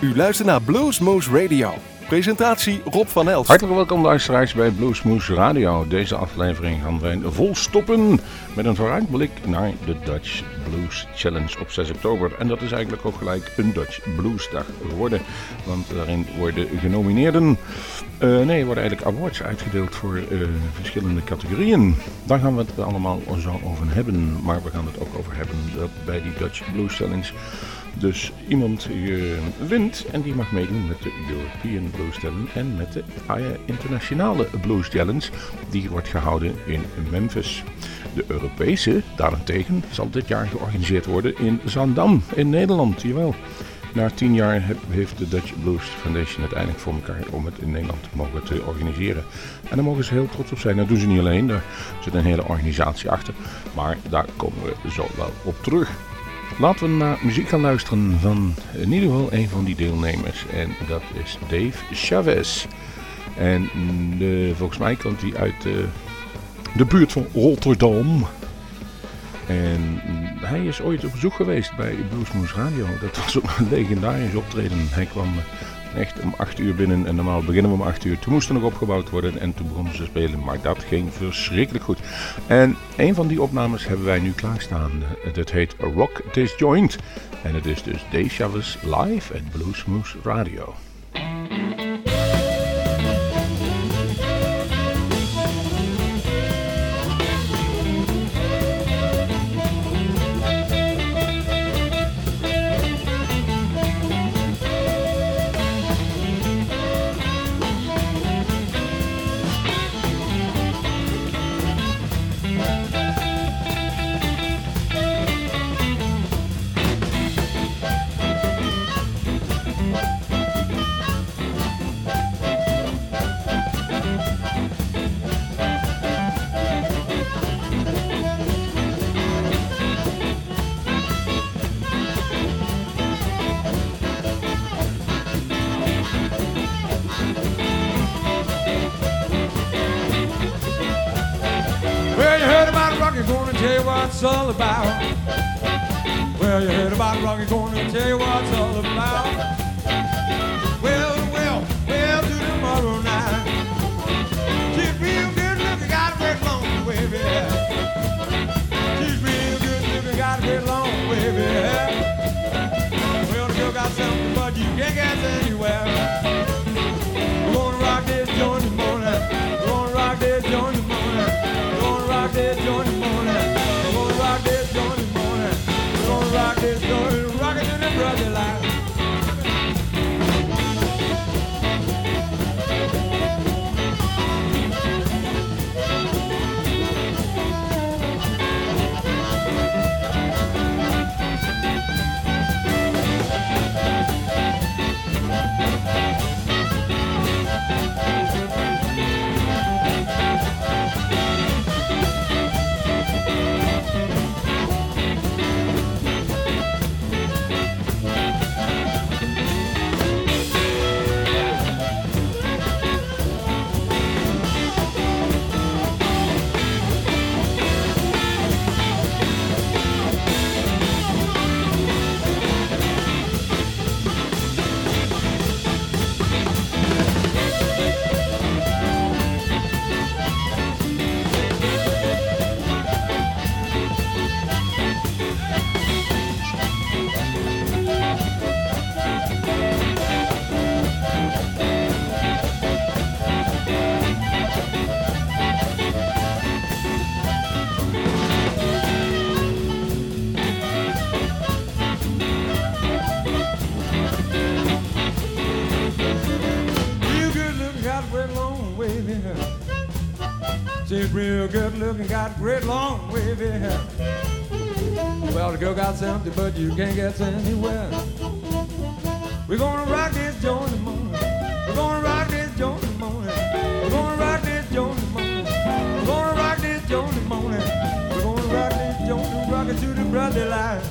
U luistert naar Bluesmoose Radio. Presentatie Rob van Elst. Hartelijk welkom luisteraars bij Bluesmoose Radio. Deze aflevering gaan wij vol stoppen met een vooruitblik naar de Dutch Blues Challenge op 6 oktober. En dat is eigenlijk ook gelijk een Dutch Bluesdag geworden. Want daarin worden genomineerden, uh, nee, worden eigenlijk awards uitgedeeld voor uh, verschillende categorieën. Daar gaan we het allemaal zo over hebben. Maar we gaan het ook over hebben bij die Dutch Blues Challenge dus iemand wint en die mag meedoen met de European Blues Challenge en met de Internationale Blues Challenge. Die wordt gehouden in Memphis. De Europese, daarentegen, zal dit jaar georganiseerd worden in Zandam in Nederland. Jawel. Na tien jaar heeft de Dutch Blues Foundation het eindelijk voor elkaar om het in Nederland te mogen te organiseren. En daar mogen ze heel trots op zijn. Dat doen ze niet alleen, daar zit een hele organisatie achter. Maar daar komen we zo wel op terug. Laten we naar muziek gaan luisteren van in ieder geval een van die deelnemers. En dat is Dave Chavez. En de, volgens mij komt hij uit de, de buurt van Rotterdam. En hij is ooit op bezoek geweest bij Bluesmoose Radio. Dat was een legendarisch optreden. Hij kwam echt om 8 uur binnen. En normaal beginnen we om 8 uur. Toen moest er nog opgebouwd worden en toen begonnen ze te spelen. Maar dat ging verschrikkelijk goed. En een van die opnames hebben wij nu klaarstaan. Dat heet Rock Disjoint. En het is dus Chavez live at Bluesmoose Radio. All about. Well, you heard about rock, it's gonna tell you what it's all about. Well, well, well, to tomorrow night. She's real good looking, got a great long wavy hair. She's real good looking, got a great long wavy hair. Well, the girl got something, but you can't get anywhere. Something, but you can't get anywhere. We're gonna rock this joint in the morning. We're gonna rock this joint in the morning. We're gonna rock this joint in the morning. We're gonna rock this joint in the morning. We're gonna rock this joint and rock it to the brother line.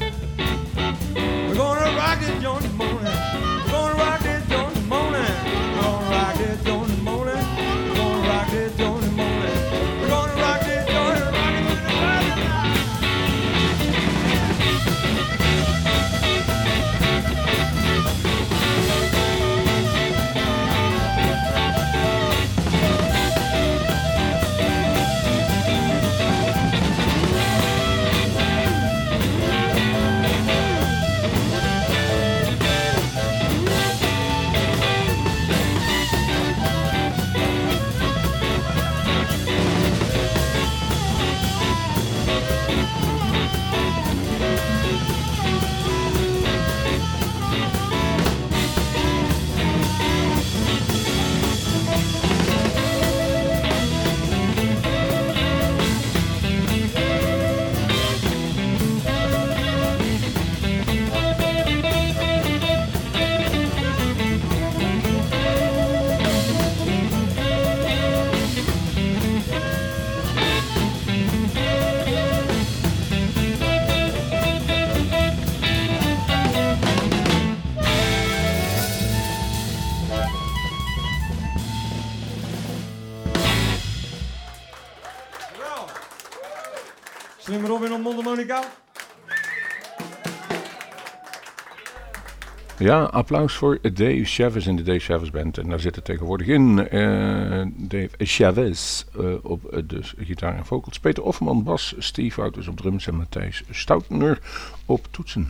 Ja, applaus voor Dave Chavez in de Dave Chavez Band. En daar zit er tegenwoordig in uh, Dave Chavez uh, op uh, dus gitaar en vocals. Peter Offerman bas, Steve Wouters op drums en Matthijs Stoutner op toetsen.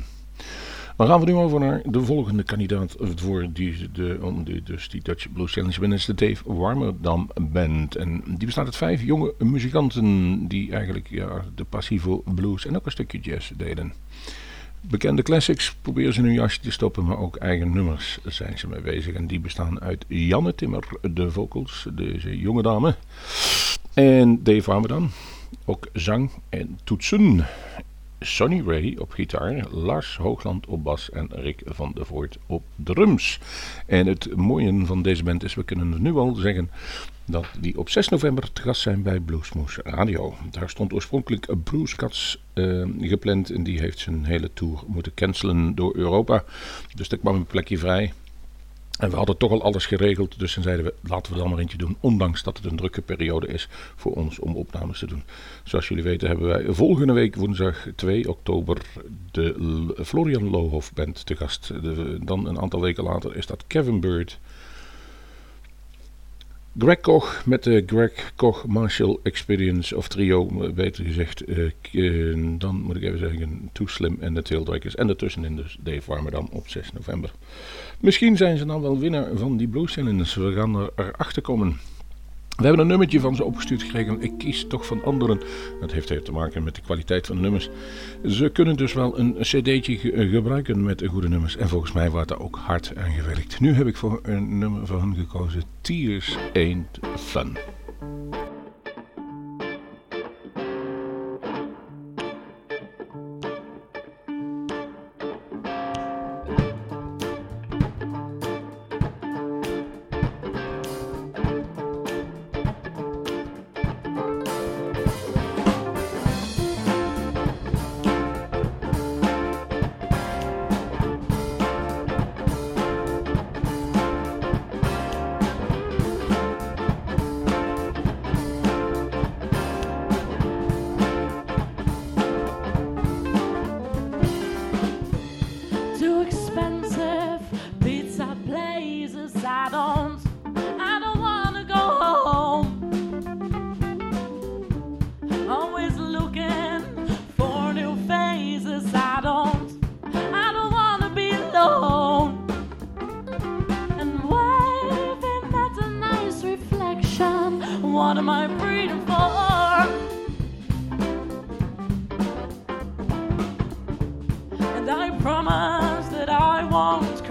Dan gaan we nu over naar de volgende kandidaat voor die, de, om die, dus die Dutch Blues Challenge winnen. is de Dave Warmerdam Band. En die bestaat uit vijf jonge muzikanten die eigenlijk ja, de passieve blues en ook een stukje jazz deden. Bekende classics proberen ze in hun jasje te stoppen, maar ook eigen nummers zijn ze mee bezig. En die bestaan uit Janne Timmer, de vocals, deze jonge dame. En Dave Warmerdam, ook zang en toetsen. Sonny Ray op gitaar, Lars Hoogland op bas en Rick van der Voort op drums. En het mooie van deze band is, we kunnen nu al zeggen dat die op 6 november te gast zijn bij Bluesmoose Radio. Daar stond oorspronkelijk Bruce Cats uh, gepland en die heeft zijn hele tour moeten cancelen door Europa. Dus er kwam een plekje vrij. En we hadden toch al alles geregeld, dus dan zeiden we laten we dan maar eentje doen. Ondanks dat het een drukke periode is voor ons om opnames te doen. Zoals jullie weten hebben wij volgende week woensdag 2 oktober de Florian Lohoff Band te gast. dan een aantal weken later is dat Kevin Bird. Greg Koch met de Greg Koch Marshall Experience of Trio, beter gezegd. Uh, dan moet ik even zeggen, Too Slim en de Taildraggers. En ertussenin dus Dave Warmerdam op 6 november. Misschien zijn ze dan wel winnaar van die Blues Challenge. We gaan er erachter komen. We hebben een nummertje van ze opgestuurd gekregen. Ik kies toch van anderen. Dat heeft te maken met de kwaliteit van de nummers. Ze kunnen dus wel een cd'tje gebruiken met goede nummers. En volgens mij wordt daar ook hard aan gewerkt. Nu heb ik voor een nummer van hen gekozen. Tears Ain't Fun. mom's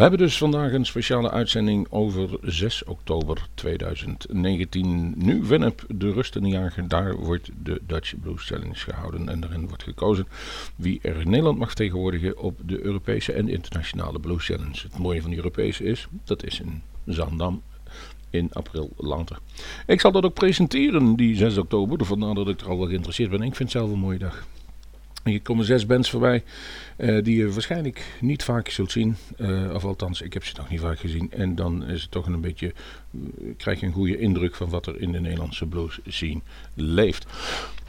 We hebben dus vandaag een speciale uitzending over 6 oktober 2019. Nu Winnep de rustenjager, daar wordt de Dutch Blues Challenge gehouden. En daarin wordt gekozen wie er Nederland mag tegenwoordigen op de Europese en internationale Blues Challenge. Het mooie van de Europese is, dat is in Zaandam in april later. Ik zal dat ook presenteren, die 6 oktober. Vandaar dat ik er al wel geïnteresseerd ben. Ik vind het zelf een mooie dag. Hier komen zes bands voorbij uh, die je waarschijnlijk niet vaak zult zien. Uh, of althans, ik heb ze nog niet vaak gezien. En dan is het toch een beetje, uh, krijg je een goede indruk van wat er in de Nederlandse blues scene leeft.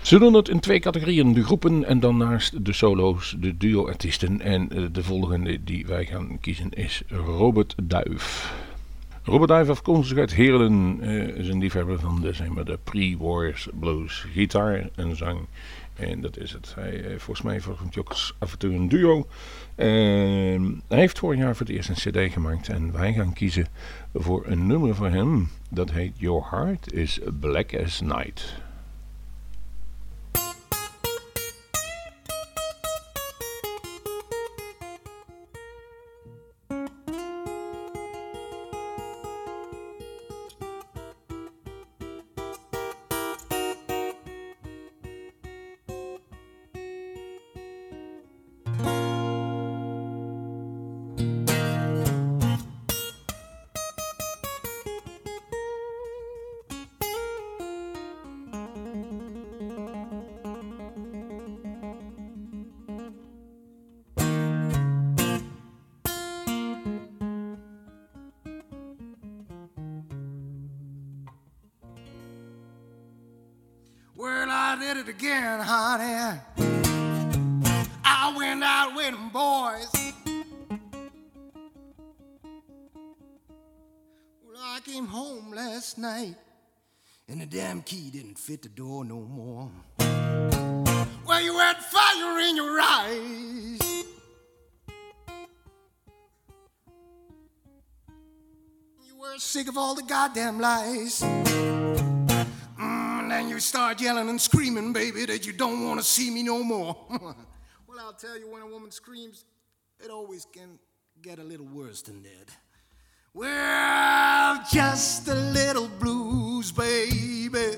Ze doen het in twee categorieën, de groepen en dan naast de solo's, de duo-artiesten. En de volgende die wij gaan kiezen is Robert Duif. Robert Duif afkomstig uit Heerlen is een liefhebber van de, zeg maar, de pre-wars blues. Gitaar en zang en dat is het. Hij, heeft volgens mij vormt hij ook af en toe een duo. Ehm, hij heeft vorig jaar voor het eerst een cd gemaakt. En wij gaan kiezen voor een nummer van hem. Dat heet Your Heart is Black as Night. Damn key didn't fit the door no more. Well, you had fire in your eyes. You were sick of all the goddamn lies. Mm, and then you start yelling and screaming, baby, that you don't want to see me no more. well, I'll tell you, when a woman screams, it always can get a little worse than that. Well, just a little blues, baby.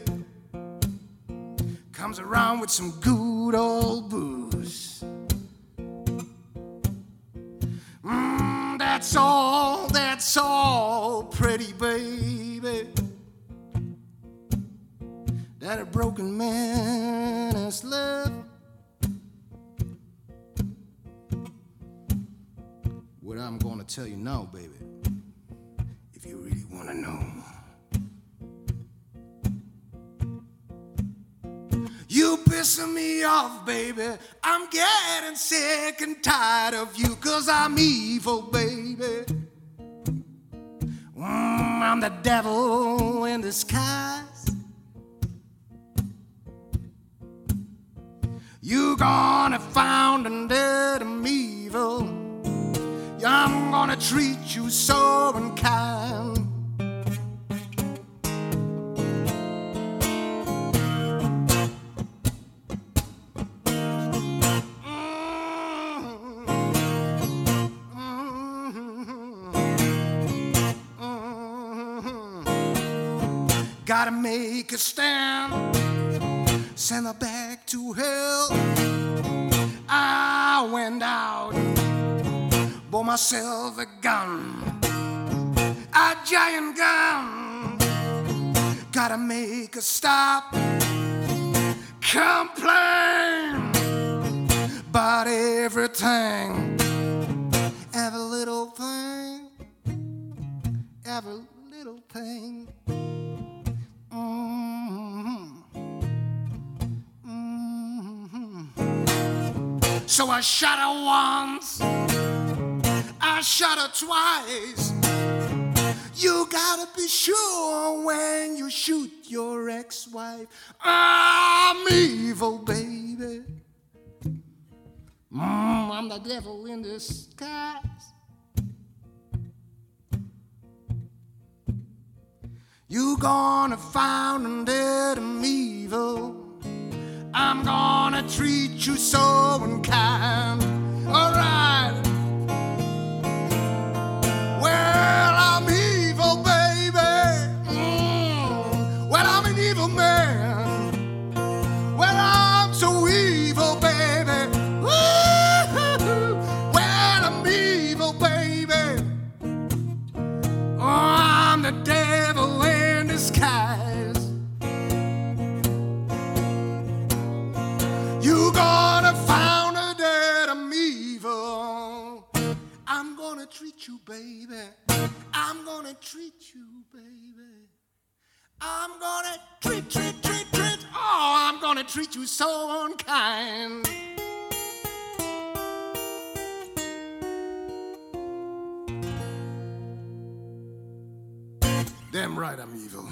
Comes around with some good old booze. Mm, that's all, that's all, pretty baby. That a broken man has left. What I'm gonna tell you now, baby to know. You pissing me off, baby. I'm getting sick and tired of you, cause I'm evil, baby. Mm, I'm the devil in disguise. You gonna found and dead I'm evil. I'm gonna treat you so unkind. Gotta make a stand, send her back to hell. I went out, bought myself a gun, a giant gun. Gotta make a stop, complain about everything, every little thing, every little thing. So I shot her once, I shot her twice. You gotta be sure when you shoot your ex wife. I'm evil, baby. Mm, I'm the devil in disguise. You gonna find that I'm evil. I'm gonna treat you so unkind. All right. Well, I'm here. Alright. baby. I'm gonna treat you, baby. I'm gonna treat, treat, treat, treat. Oh, I'm gonna treat you so unkind. Damn right I'm evil.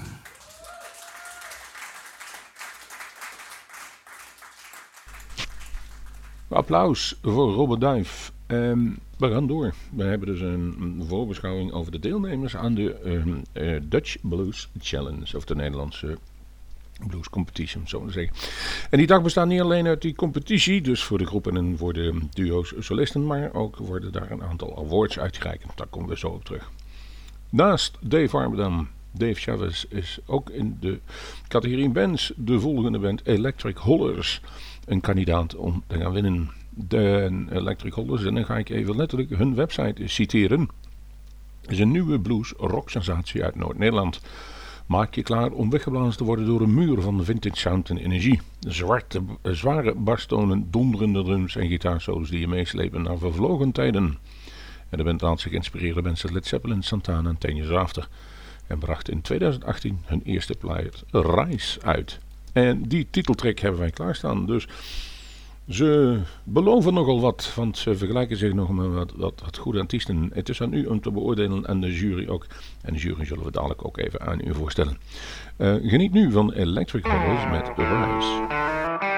Applaus voor Robert Duif. Ehm, we gaan door. We hebben dus een, voorbeschouwing over de deelnemers aan de ehm, eh, Dutch Blues Challenge. Of de Nederlandse Blues Competition, zo te zeggen. En die dag bestaat niet alleen uit die competitie, dus voor de groepen en voor de duo's solisten, maar ook worden daar een aantal awards uitgereikt. Daar komen we zo op terug. Naast Dave Arbedam, Dave Chavez is ook in de categorie bands de volgende band Electric Hollers een kandidaat om te gaan winnen. De Electric Hollers, en dan ga ik even letterlijk hun website citeren. is een nieuwe blues rock sensatie uit Noord-Nederland. Maak je klaar om weggeblazen te worden door een muur van vintage sound en energie. Zwarte, zware barstonen, donderende drums en gitaarsolos die je meeslepen naar vervlogen tijden. En de band laat zich inspireren mensen Led Zeppelin, Santana en Ten Years After. En bracht in 2018 hun eerste plaat Rise uit. En die titeltrack hebben wij klaarstaan. Dus ze beloven nogal wat, want ze vergelijken zich nog met wat, wat, goede artiesten. Het is aan u om te beoordelen en de jury ook. En de jury zullen we dadelijk ook even aan u voorstellen. Uh, geniet nu van Electric Horrors met Rise.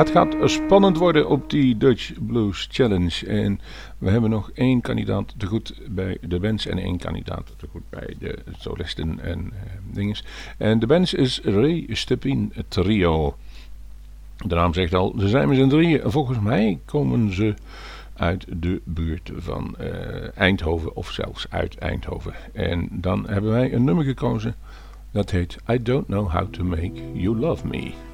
Het gaat spannend worden op die Dutch Blues Challenge. En we hebben nog één kandidaat te goed bij de bands en één kandidaat te goed bij de solisten en uh, dinges. En de bands is Ray Stepin Trio. De naam zegt al, ze zijn met z'n drieën. Volgens mij komen ze uit de buurt van uh, Eindhoven of zelfs uit Eindhoven. En dan hebben wij een nummer gekozen dat heet I Don't Know How to Make You Love Me.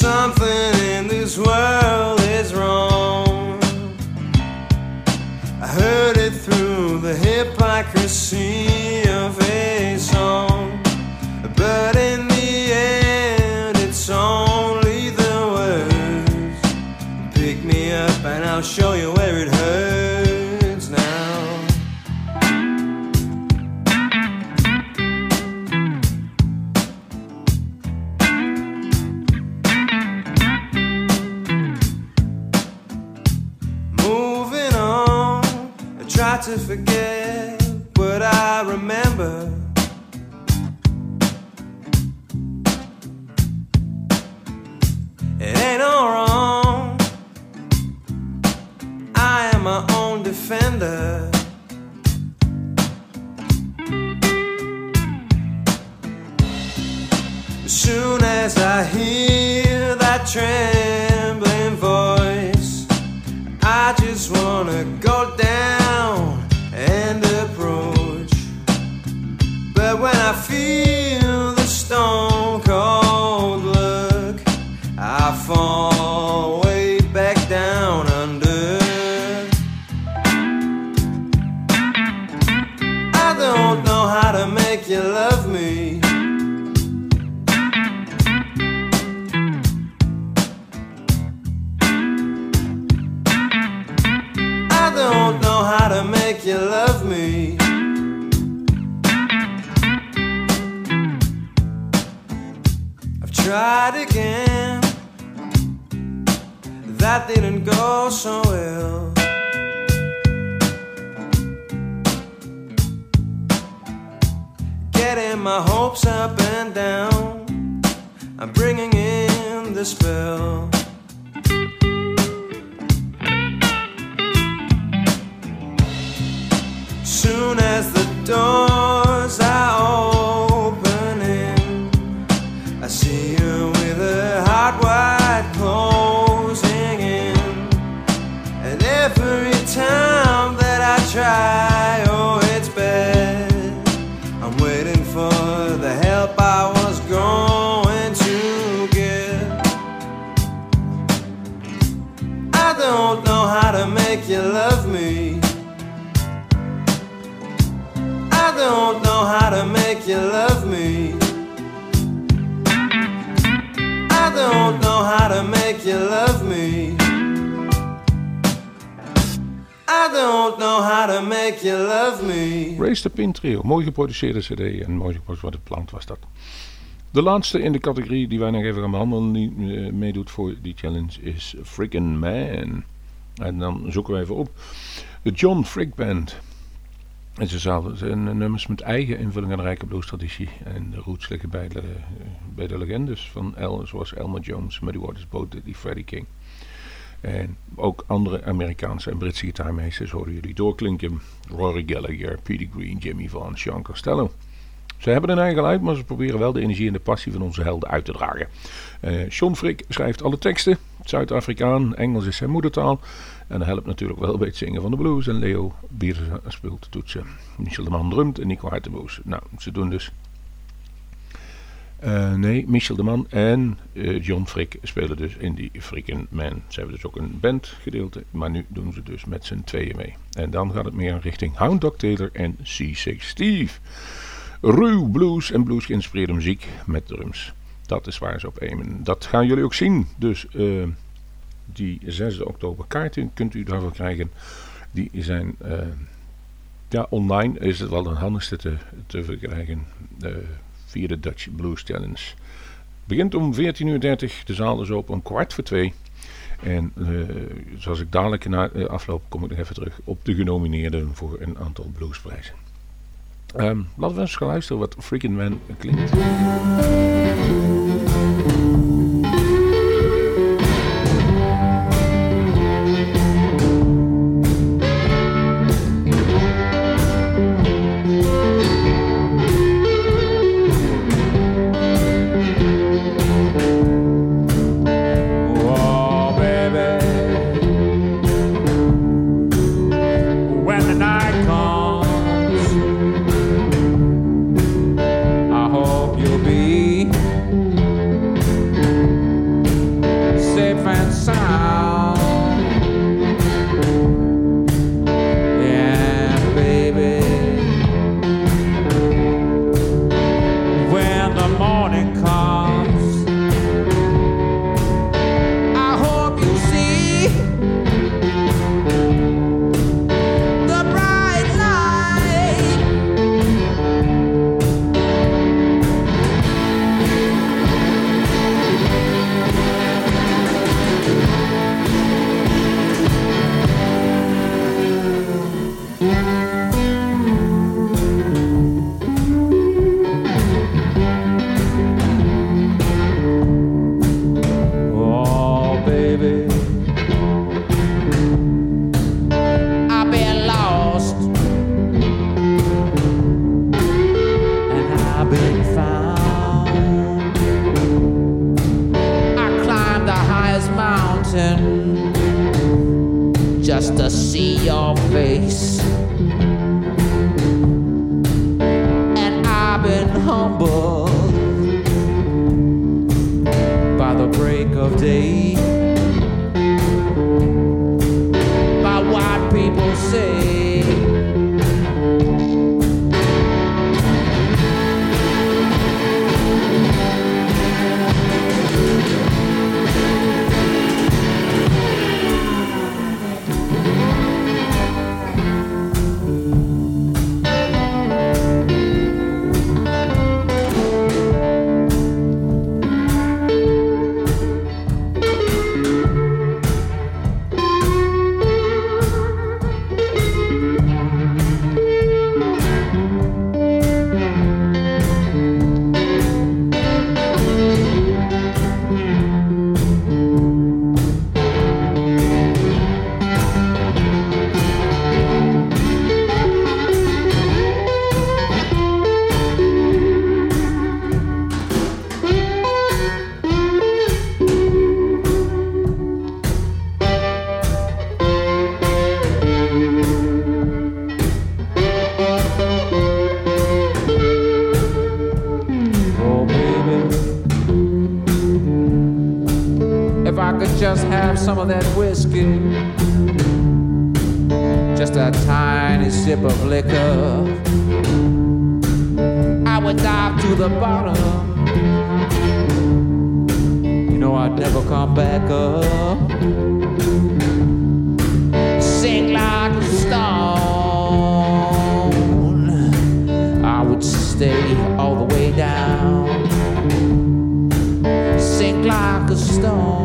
something in this world is wrong. I heard it through the hypocrisy. That didn't go so well. Getting my hopes up and down. I'm bringing in the spell. Soon as the doors you love me. Race the Pin Trio, mooi geproduceerde cd en mooi geproduceerd wat het plant was dat. De laatste in de categorie die wij nog even gaan behandelen, die uh, meedoet voor die challenge, is Friggin' Man. En dan zoeken we even op. De John Frick Band. En ze zijn nummers met eigen invulling aan de rijke blues-traditie. En de roots liggen bij de, bij de legendes van El, zoals Elmer Jones, Muddy Waters, Bo Diddley, Freddie King. En ook andere Amerikaanse en Britse gitaarmeesters horen jullie doorklinken. Rory Gallagher, Peter Green, Jimmy Vaughan, Sean Costello. Ze hebben een eigen geluid, maar ze proberen wel de energie en de passie van onze helden uit te dragen. Uh, Sean Frick schrijft alle teksten. Zuid-Afrikaan, Engels is zijn moedertaal. En dat helpt natuurlijk wel bij het zingen van de blues. En Leo Bierza speelt toetsen. Michel de Man drumt en Nico Hartenboos. Nou, ze doen dus... Uh, nee, Michel de Man en uh, John Frick spelen dus in die Fricken Man. Ze hebben dus ook een bandgedeelte, maar nu doen ze dus met z'n tweeën mee. En dan gaat het meer richting Hound Dog Taylor en C6 Steve. Ruw blues en blues geïnspireerde muziek met drums. Dat is waar ze op aimen. Dat gaan jullie ook zien. Dus uh, die 6 oktober kaarten kunt u daarvoor krijgen. Die zijn ja, online is het wel een handigste te, te verkrijgen via de Dutch Blues Challenge. Begint om 14.30 uur, de zaal is open om kwart voor twee. En zoals ik dadelijk na afloop kom ik nog even terug op de genomineerden voor een aantal bluesprijzen. Um, laten we eens gaan luisteren wat Freaking Man klinkt. just have some of that whiskey. Just a tiny sip of liquor. I would dive to the bottom. You know I'd never come back up. Sink like a stone. I would stay all the way down. Sink like a stone.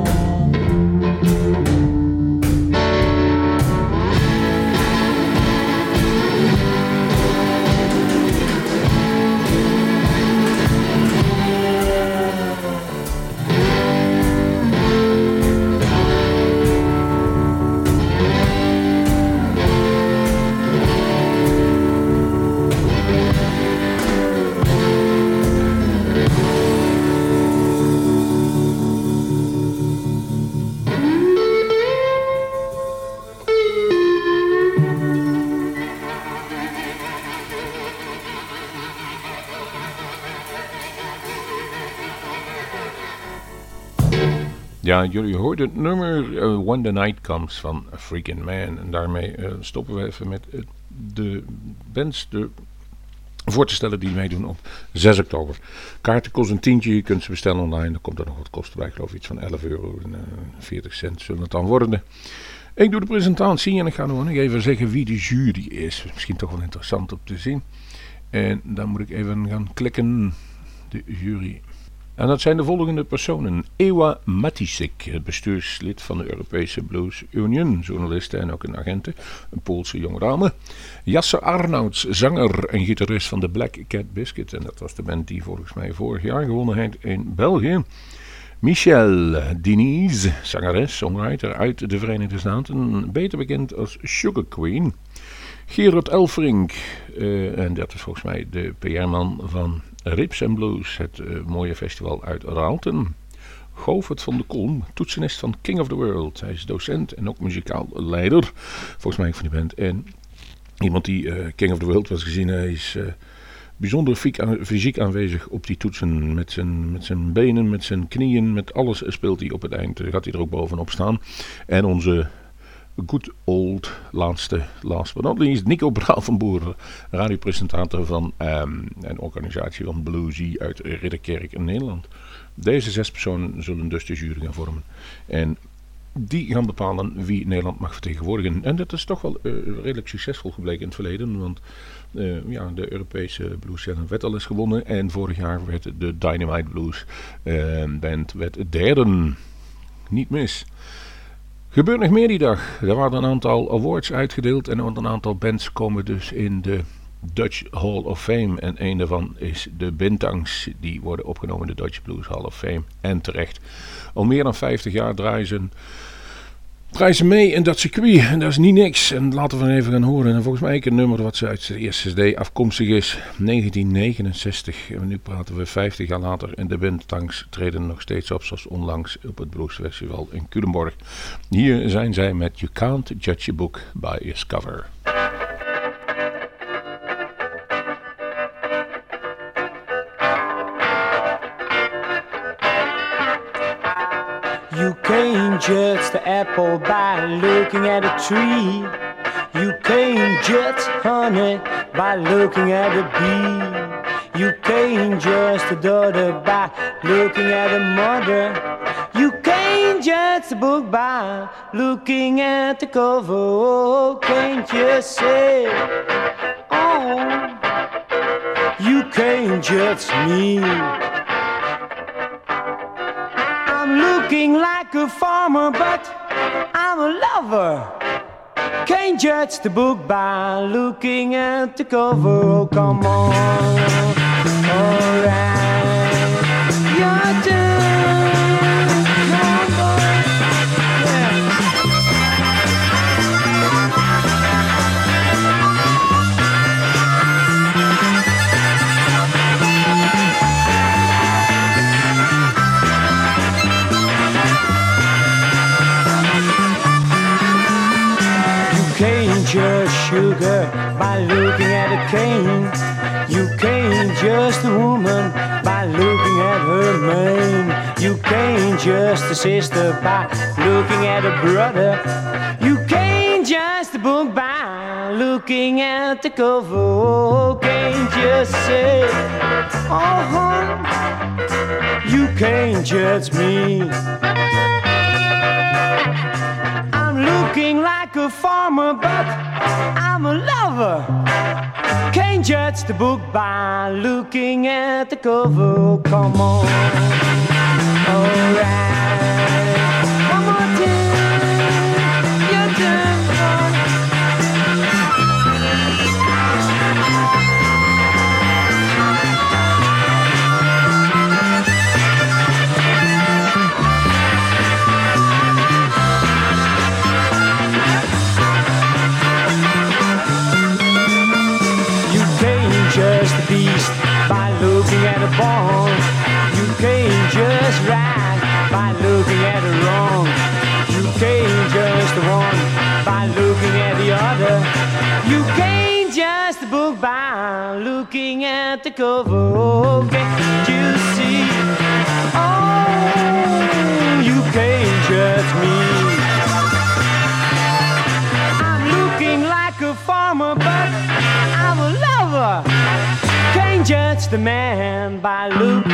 Jullie hoorden het nummer eh, When the Night Comes van Freaking Man. En daarmee eh, stoppen we even met eh, de bands de, voor te stellen die meedoen op 6 oktober. Kaarten kost een tientje, je kunt ze bestellen online. Dan komt er nog wat kosten bij, ik geloof iets van 11 euro en 40 cent zullen het dan worden. Ik doe de presentatie en ik ga nog even zeggen wie de jury is. Misschien toch wel interessant om te zien. En dan moet ik even gaan klikken. De jury. En dat zijn de volgende personen. Ewa Matisik, bestuurslid van de Europese Blues Union, journaliste en ook een agente, een Poolse jonge dame. Jasse Arnouds, zanger en gitarist van de Black Cat Biscuit. En dat was de band die volgens mij vorig jaar gewonnen heeft in België. Michel Diniz, zangeres, songwriter uit de Verenigde Staten, beter bekend als Sugar Queen. Gerard Elfrink, uh, en dat is volgens mij de PR-man van Rips and Blues, het uh, mooie festival uit Raalten. Govert van de Kolm, toetsenist van King of the World. Hij is docent en ook muzikaal leider, volgens mij van die band. En iemand die uh, King of the World was gezien, hij is bijzonder fysiek aanwezig op die toetsen. Met zijn, met zijn benen, met zijn knieën, met alles speelt hij op het eind. Gaat hij er ook bovenop staan. En onze good old laatste, last but not least, Nico Braal van Boeren, radiopresentator van een organisatie van Bluesy uit Ridderkerk in Nederland. Deze zes personen zullen dus de jury gaan vormen. En die gaan bepalen wie Nederland mag vertegenwoordigen. En dat is toch wel uh, redelijk succesvol gebleken in het verleden, want uh, ja, de Europese Blues Challenge werd al eens gewonnen. En vorig jaar werd de Dynamite Blues uh, band werd derde. Niet mis. Gebeurt nog meer die dag. Er waren een aantal awards uitgedeeld en een aantal bands komen dus in de Dutch Hall of Fame. En een daarvan is de Bintangs. Die worden opgenomen in de Dutch Blues Hall of Fame. En terecht. Al meer dan 50 jaar draaien ze prijzen mee in dat circuit. En dat is niet niks. En laten we even gaan horen. En volgens mij een nummer wat ze uit de eerste CD afkomstig is. 1969. En nu praten we 50 jaar later. En de Bintangs treden nog steeds op. Zoals onlangs op het Blues Festival in Culemborg. Hier zijn zij met You Can't Judge a Book by Its Cover. You can't judge the apple by looking at a tree. You can't judge honey by looking at a bee. You can't judge the daughter by looking at a mother. You can't judge the book by looking at the cover. Oh, can't you say, oh, you can't judge me. Looking like a farmer, but I'm a lover. Can't judge the book by looking at the cover. Oh, come on. Alright. Judge the woman by looking at her mane. You can't judge the sister by looking at a brother. You can't judge the book by looking at the cover. Oh, can't just say, oh, you can't judge me. I'm looking like a farmer, but I'm a lover. Can't judge the book by looking at the cover. Come on. like a rogue. You see? Oh, you can't judge me. I'm looking like a farmer, but I'm a lover. Can't judge the man by look.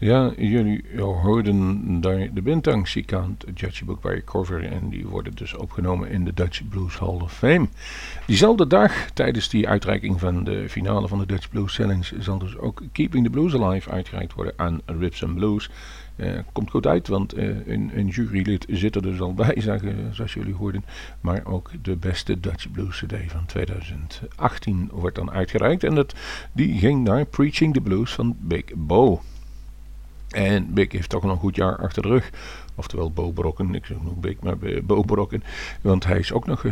Ja, jullie hoorden daar de Bintang-zikant Judge Book by Cover en die worden dus opgenomen in de Dutch Blues Hall of Fame. Diezelfde dag, tijdens die uitreiking van de finale van de Dutch Blues Challenge, zal dus ook Keeping the Blues Alive uitgereikt worden aan Rips and Blues. Uh, komt goed uit, want uh, een, een, jurylid zit er dus al bij, zoals jullie hoorden. Maar ook de beste Dutch Blues CD van 2018 wordt dan uitgereikt. En dat, die ging naar Preaching the Blues van Big Bo. En Big heeft toch nog een goed jaar achter de rug. Oftewel Bo Brokken, ik zeg nog Big, maar Bo Brokken. Want hij is ook nog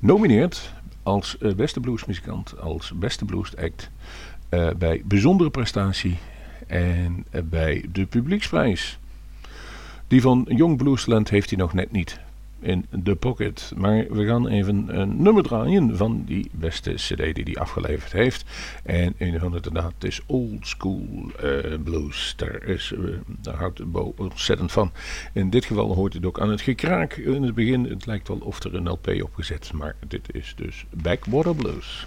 genomineerd als beste bluesmuzikant, als beste blues act. Uh, bij bijzondere prestatie en bij de publieksprijs. Die van Young Bluesland heeft hij nog net niet in de pocket. Maar we gaan even een nummer draaien van die beste cd die hij afgeleverd heeft. En een het inderdaad is Old School uh, Blues. Daar, is, uh, daar houdt Bo ontzettend van. In dit geval hoort het ook aan het gekraak in het begin. Het lijkt wel of er een LP opgezet Maar dit is dus Backwater Blues.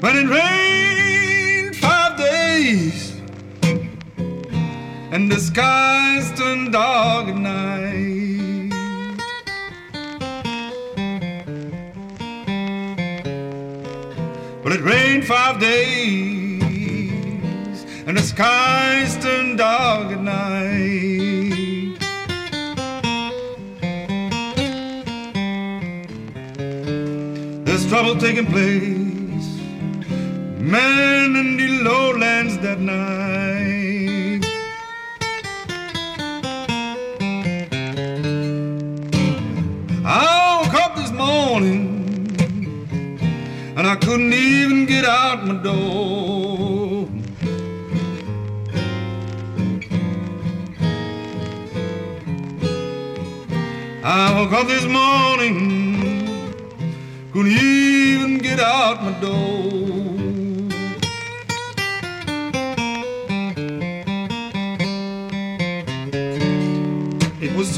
When it rained five days and the skies turned dark at night. Well, it rained five days and the skies turned dark at night. There's trouble taking place man in the lowlands that night. I woke up this morning and I couldn't even get out my door. I woke up this morning, couldn't even get out my door.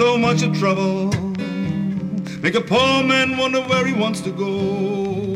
So much of trouble. Make a poor man wonder where he wants to go.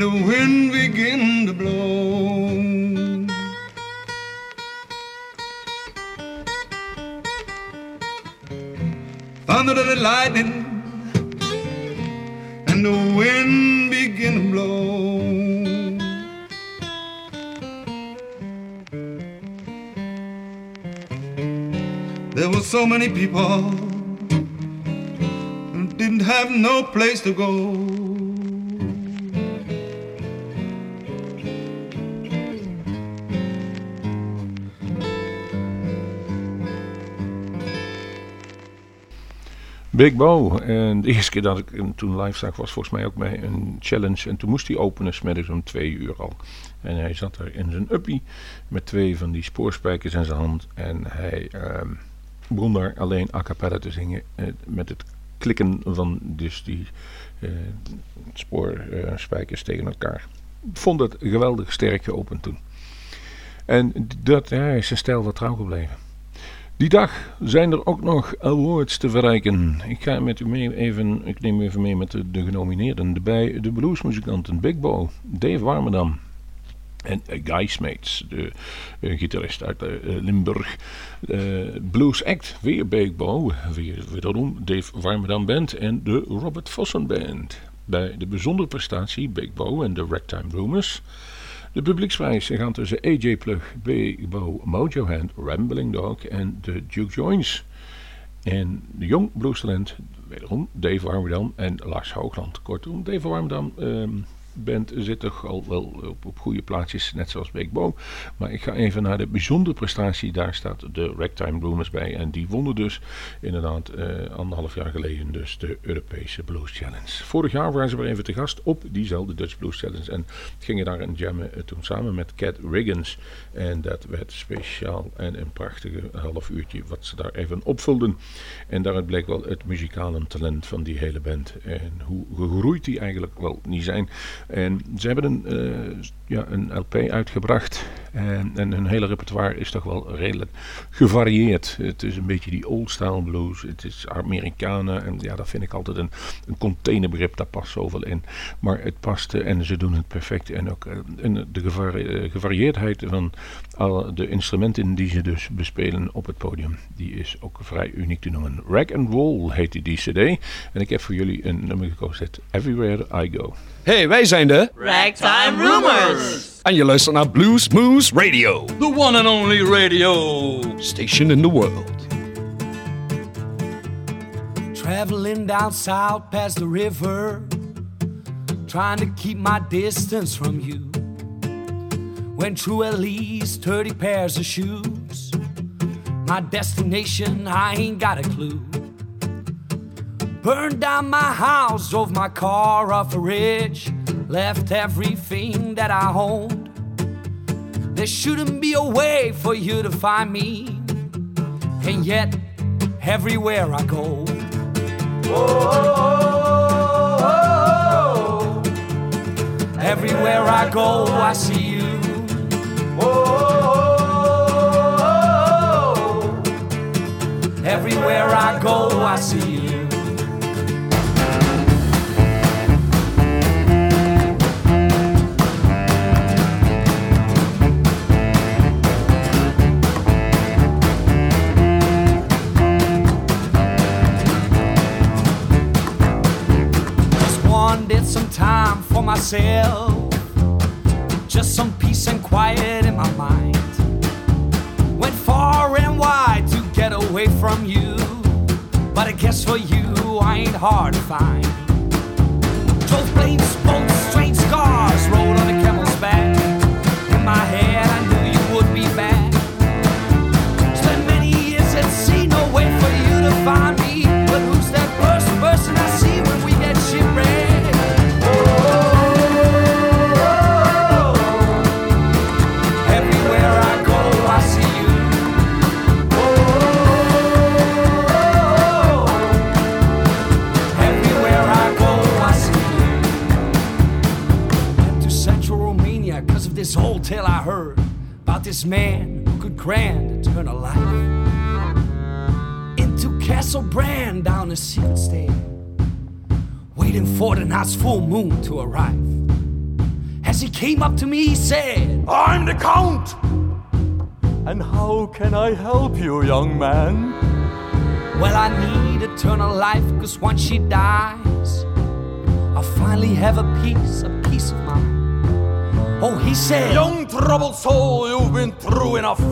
the wind began to blow. Thunder and the lightning, and the wind began to blow. There were so many people who didn't have no place to go. Big Bo. En de eerste keer dat ik hem toen live zag was volgens mij ook bij een challenge. En toen moest hij openen smiddags om twee uur al. En hij zat er in zijn uppie met twee van die spoorspijkers in zijn hand. En hij ehm, begon daar alleen a cappella te zingen eh, met het klikken van dus die eh, spoorspijkers tegen elkaar. Vond het geweldig sterk geopend toen. En dat, ja, is zijn stijl wat trouw gebleven. Die dag zijn er ook nog awards te verrijken. Ik ga met u mee even, ik neem even mee met de, de genomineerden. Bij de bluesmuzikanten Big Bo, Dave Warmerdam en uh, Guy Smeets, de uh, gitarist uit uh, Limburg. Blues Act, weer Big Bo, weer, wederom Dave Warmerdam Band en de Robert Vossen Band. Bij de bijzondere prestatie Big Bo en de Ragtime Rumors. De publieksprijs gaat tussen AJ Plug, Big Bo, Mojo Hand, Rambling Dog en de Duke Joins. En de jong bluestalent, wederom Dave Warmerdam en Lars Hoogland. Kortom, Dave Warmerdam ehm, band zit toch al wel op, op goede plaatsjes, net zoals Big Bo. Maar ik ga even naar de bijzondere prestatie. Daar staat de Ragtime Bloomers bij. En die wonnen dus inderdaad eh, anderhalf jaar geleden dus de Europese Blues Challenge. Vorig jaar waren ze weer even te gast op diezelfde Dutch Blues Challenge. En gingen daar een jammen eh, toen samen met Cat Riggins. En dat werd speciaal en een prachtige half uurtje wat ze daar even opvulden. En daaruit bleek wel het muzikale talent van die hele band. En hoe gegroeid die eigenlijk wel niet zijn. En ze hebben een, eh, ja, een LP uitgebracht. En, en hun hele repertoire is toch wel redelijk gevarieerd. Het is een beetje die old-style blues. Het is Amerikanen. En ja, dat vind ik altijd een, een containerbegrip. Daar past zoveel in. Maar het past eh, en ze doen het perfect. En ook en de gevari gevarieerdheid van al de instrumenten die ze dus bespelen op het podium. Die is ook vrij uniek te noemen. Rag and Roll heet die cd. En ik heb voor jullie een nummer gekozen. Everywhere I Go. Hey, wij zijn de Ragtime Rumors. En je luistert naar Blues Moose Radio. The one and only radio. Station in the world. Traveling down south past the river. Trying to keep my distance from you. Went through at least 30 pairs of shoes. My destination, I ain't got a clue. Burned down my house, drove my car off a ridge, left everything that I owned. There shouldn't be a way for you to find me, and yet everywhere I go. Oh, everywhere I go, I see you. Everywhere I go, I see myself. Just some peace and quiet in my mind. Went far and wide to get away from you. But I guess for you, I ain't hard to find. Night's full moon to arrive. As he came up to me, he said, I'm the Count! And how can I help you, young man? Well, I need eternal life, cause once she dies, I'll finally have a peace, a peace of mind. Oh, he said, Young troubled soul, you've been through enough.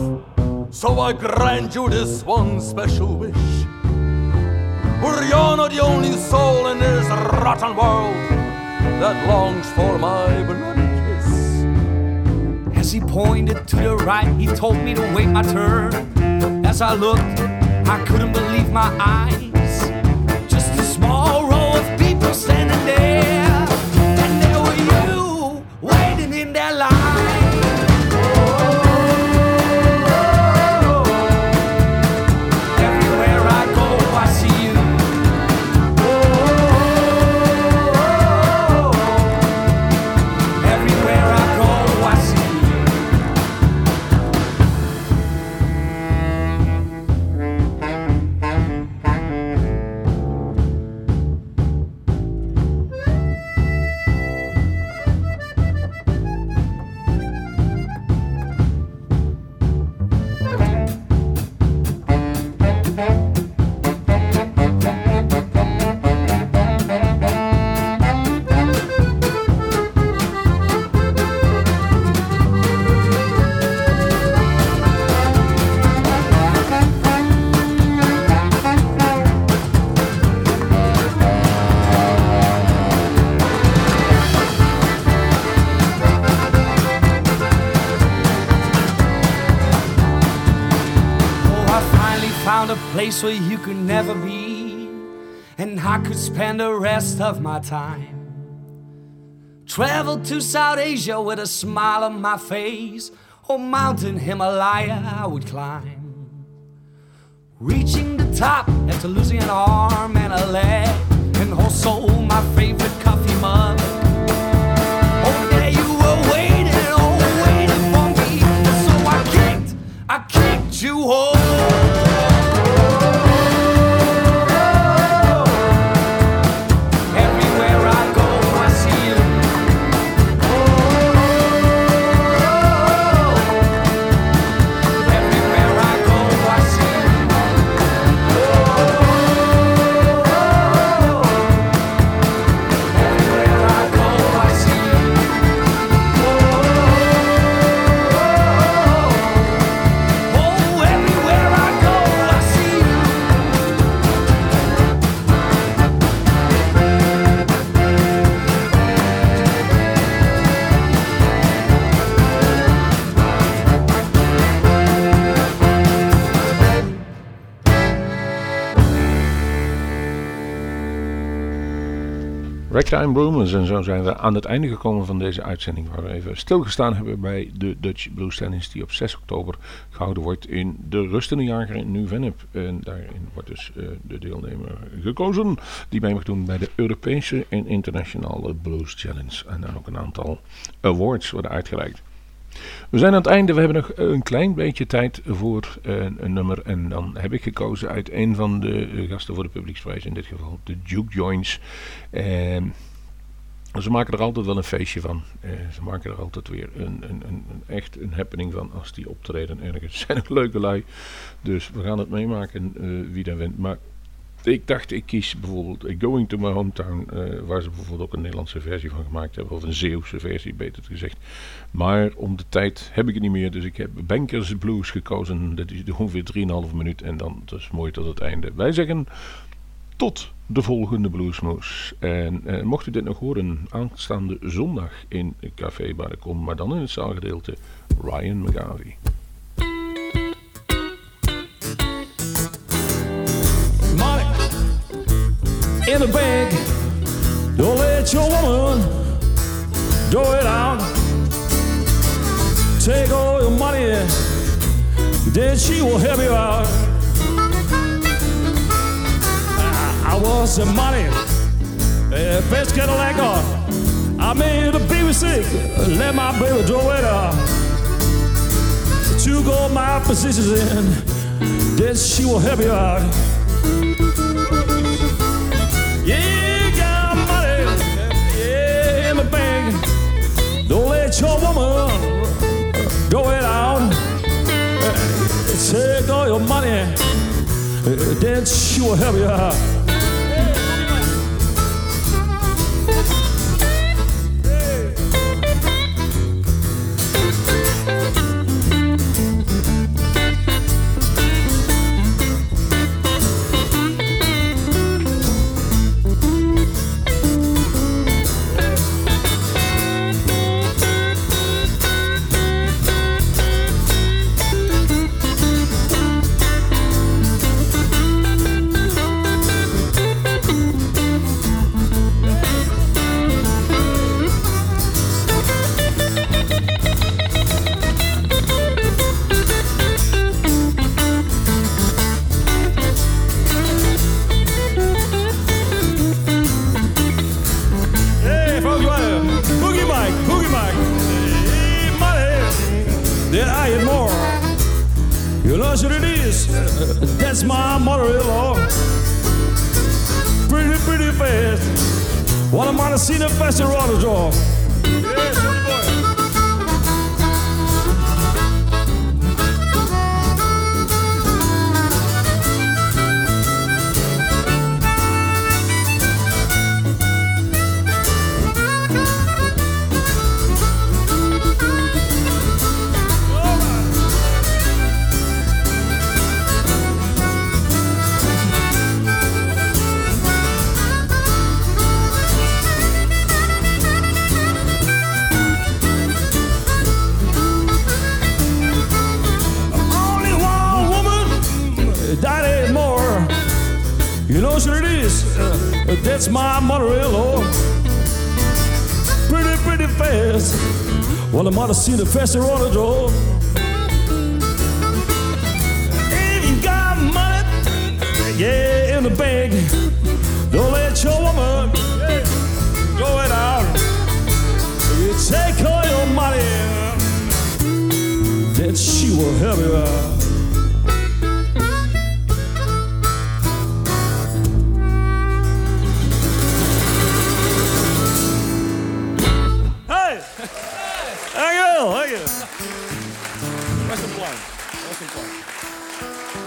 So I grant you this one special wish. For you're not the only soul in this rotten world that longs for my bloody kiss. As he pointed to the right, he told me to wait my turn. As I looked, I couldn't believe my eyes. Just a small row of people standing there, place where you could never be, and I could spend the rest of my time. Travel to South Asia with a smile on my face, or mountain Himalaya I would climb. Reaching the top after losing an arm and a leg, Bloomers. En zo zijn we aan het einde gekomen van deze uitzending. Waar we even stilgestaan hebben bij de Dutch Blues Tennis. Die op 6 oktober gehouden wordt in de Rustende Jager in Nieuw-Vennep. En daarin wordt dus eh, de deelnemer gekozen. Die mee mag doen bij de Europese en Internationale Blues Challenge. En dan ook een aantal awards worden uitgereikt. We zijn aan het einde. We hebben nog een klein beetje tijd voor een, een nummer. En dan heb ik gekozen uit een van de eh, gasten voor de publieksprijs. In dit geval de Duke Joints. En ze maken er altijd wel een feestje van. Eh, ze maken er altijd weer een, een, een, echt een happening van als die optreden ergens. Zijn leuke lui. Dus we gaan het meemaken eh, wie daar wint. Maar ik dacht, ik kies bijvoorbeeld Going to My Hometown, eh, waar ze bijvoorbeeld ook een Nederlandse versie van gemaakt hebben, of een Zeeuwse versie, beter gezegd. Maar om de tijd heb ik het niet meer, dus ik heb Bankers Blues gekozen. Dat is ongeveer 3,5 minuut en dan is mooi tot het einde. Wij zeggen tot de volgende Bluesmoes. En eh, mocht u dit nog horen, aanstaande zondag in Café Baracon, maar dan in het zaalgedeelte, Ryan money in the bank. Don't let your woman throw it out. Take all your money, then she will help you out. I, want some money, uh, best Cadillac on. I made the baby let my baby throw it out. Two gold my positions in, then she will help you out. Yeah, got money, yeah, in the bank. Don't let your woman go it out. Take all your money, then she will help you out. One of the Festival Autodrome. Yes, Well, I might have seen the faster on the door. You got money, yeah, in the bank, don't let your woman go it out. You take all your money then she will help you out.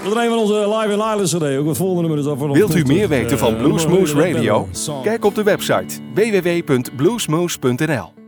Plan. We draaien van onze Live in Island CD. Ook het volgende nummer is af van Wilt u meer weten van Eh, Bluesmoose Radio? Kijk op de website www.bluesmoose.nl